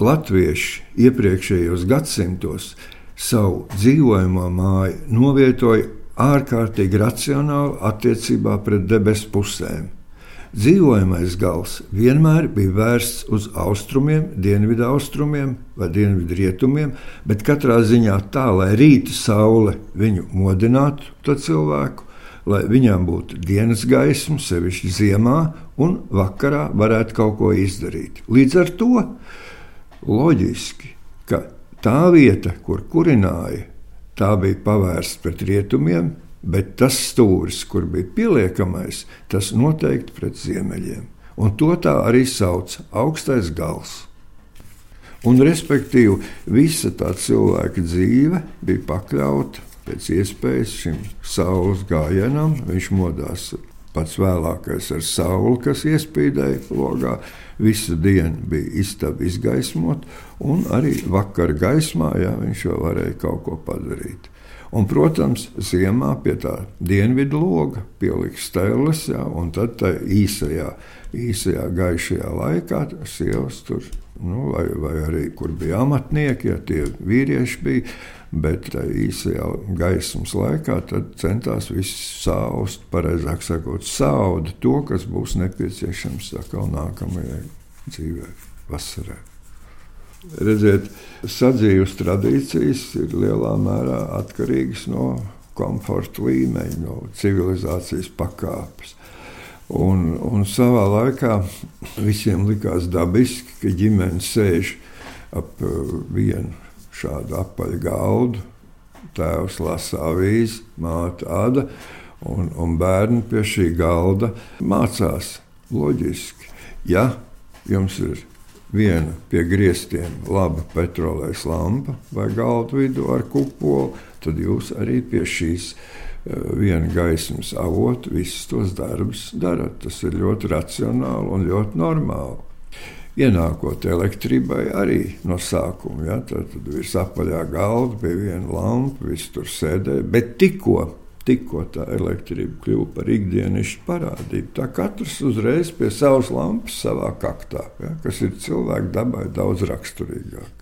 latvieši iepriekšējos gadsimtos savu dzīvojamo māju novietoja ārkārtīgi racionāli attiecībā pret debesu pusēm. Dzīvojamais gals vienmēr bija vērsts uz austrumiem, dienvidu austrumiem vai dienvidu rietumiem, bet katrā ziņā tā, lai rīta saule viņu modinātu, cilvēku, lai viņām būtu dienas gaisma, sevišķi ziemā, un vakarā varētu kaut ko izdarīt. Līdz ar to loģiski, ka tā vieta, kur kurināja, tā bija pavērsta pret rietumiem, bet tas stūris, kur bija pieliekamais, tas noteikti pret ziemeļiem. Un to tā arī sauc augstais gals. Un, respektīvi, visa tā cilvēka dzīve bija pakļauta pēc iespējas šim saules gājienam. Viņš modās pats vēlākais ar sauli, kas iespīdēja logā. Visu dienu bija istaba izgaismot, un arī vakar gaismā jā, viņš jau varēja kaut ko padarīt. Un, protams, ziemā pie tā dienvidu loga pieliks stēles, ja, un tad tā īsajā, īsajā gaišajā laikā sievas tur, nu, vai, vai arī kur bija amatnieki, ja tie vīrieši bija, bet tā īsajā gaismas laikā centās visu saust, pareizāk sakot, sauda to, kas būs nepieciešams atkal nākamajai dzīvē, vasarai. Redziet, sadzīves tradīcijas ir lielā mērā atkarīgas no komforta līmeņa, no civilizācijas pakāpes. Un, un savā laikā visiem likās dabiski, ka ģimene sēž ap uh, vienu šādu apaļu galdu. Tēvs lasa avīzi, māte āda, un, un bērni pie šī galda mācās loģiski. Ja jums ir viena pie griestiem laba petrolejas lampa vai galdu vidū ar kupolu, tad jūs arī pie šīs eh, viena gaismas avota visus tos darbus darat. Tas ir ļoti racionāli un ļoti normāli. Ienākot elektrībai arī no sākuma, ja, tad, tad ir apaļā galda, bija viena lampa, viss tur sēdēja. Bet tikko tikko tā elektrība kļuva par ikdienišķu parādību. Tā katrs uzreiz pie savas lampas savā kaktā, ja, kas ir cilvēka dabai daudz raksturīgāk.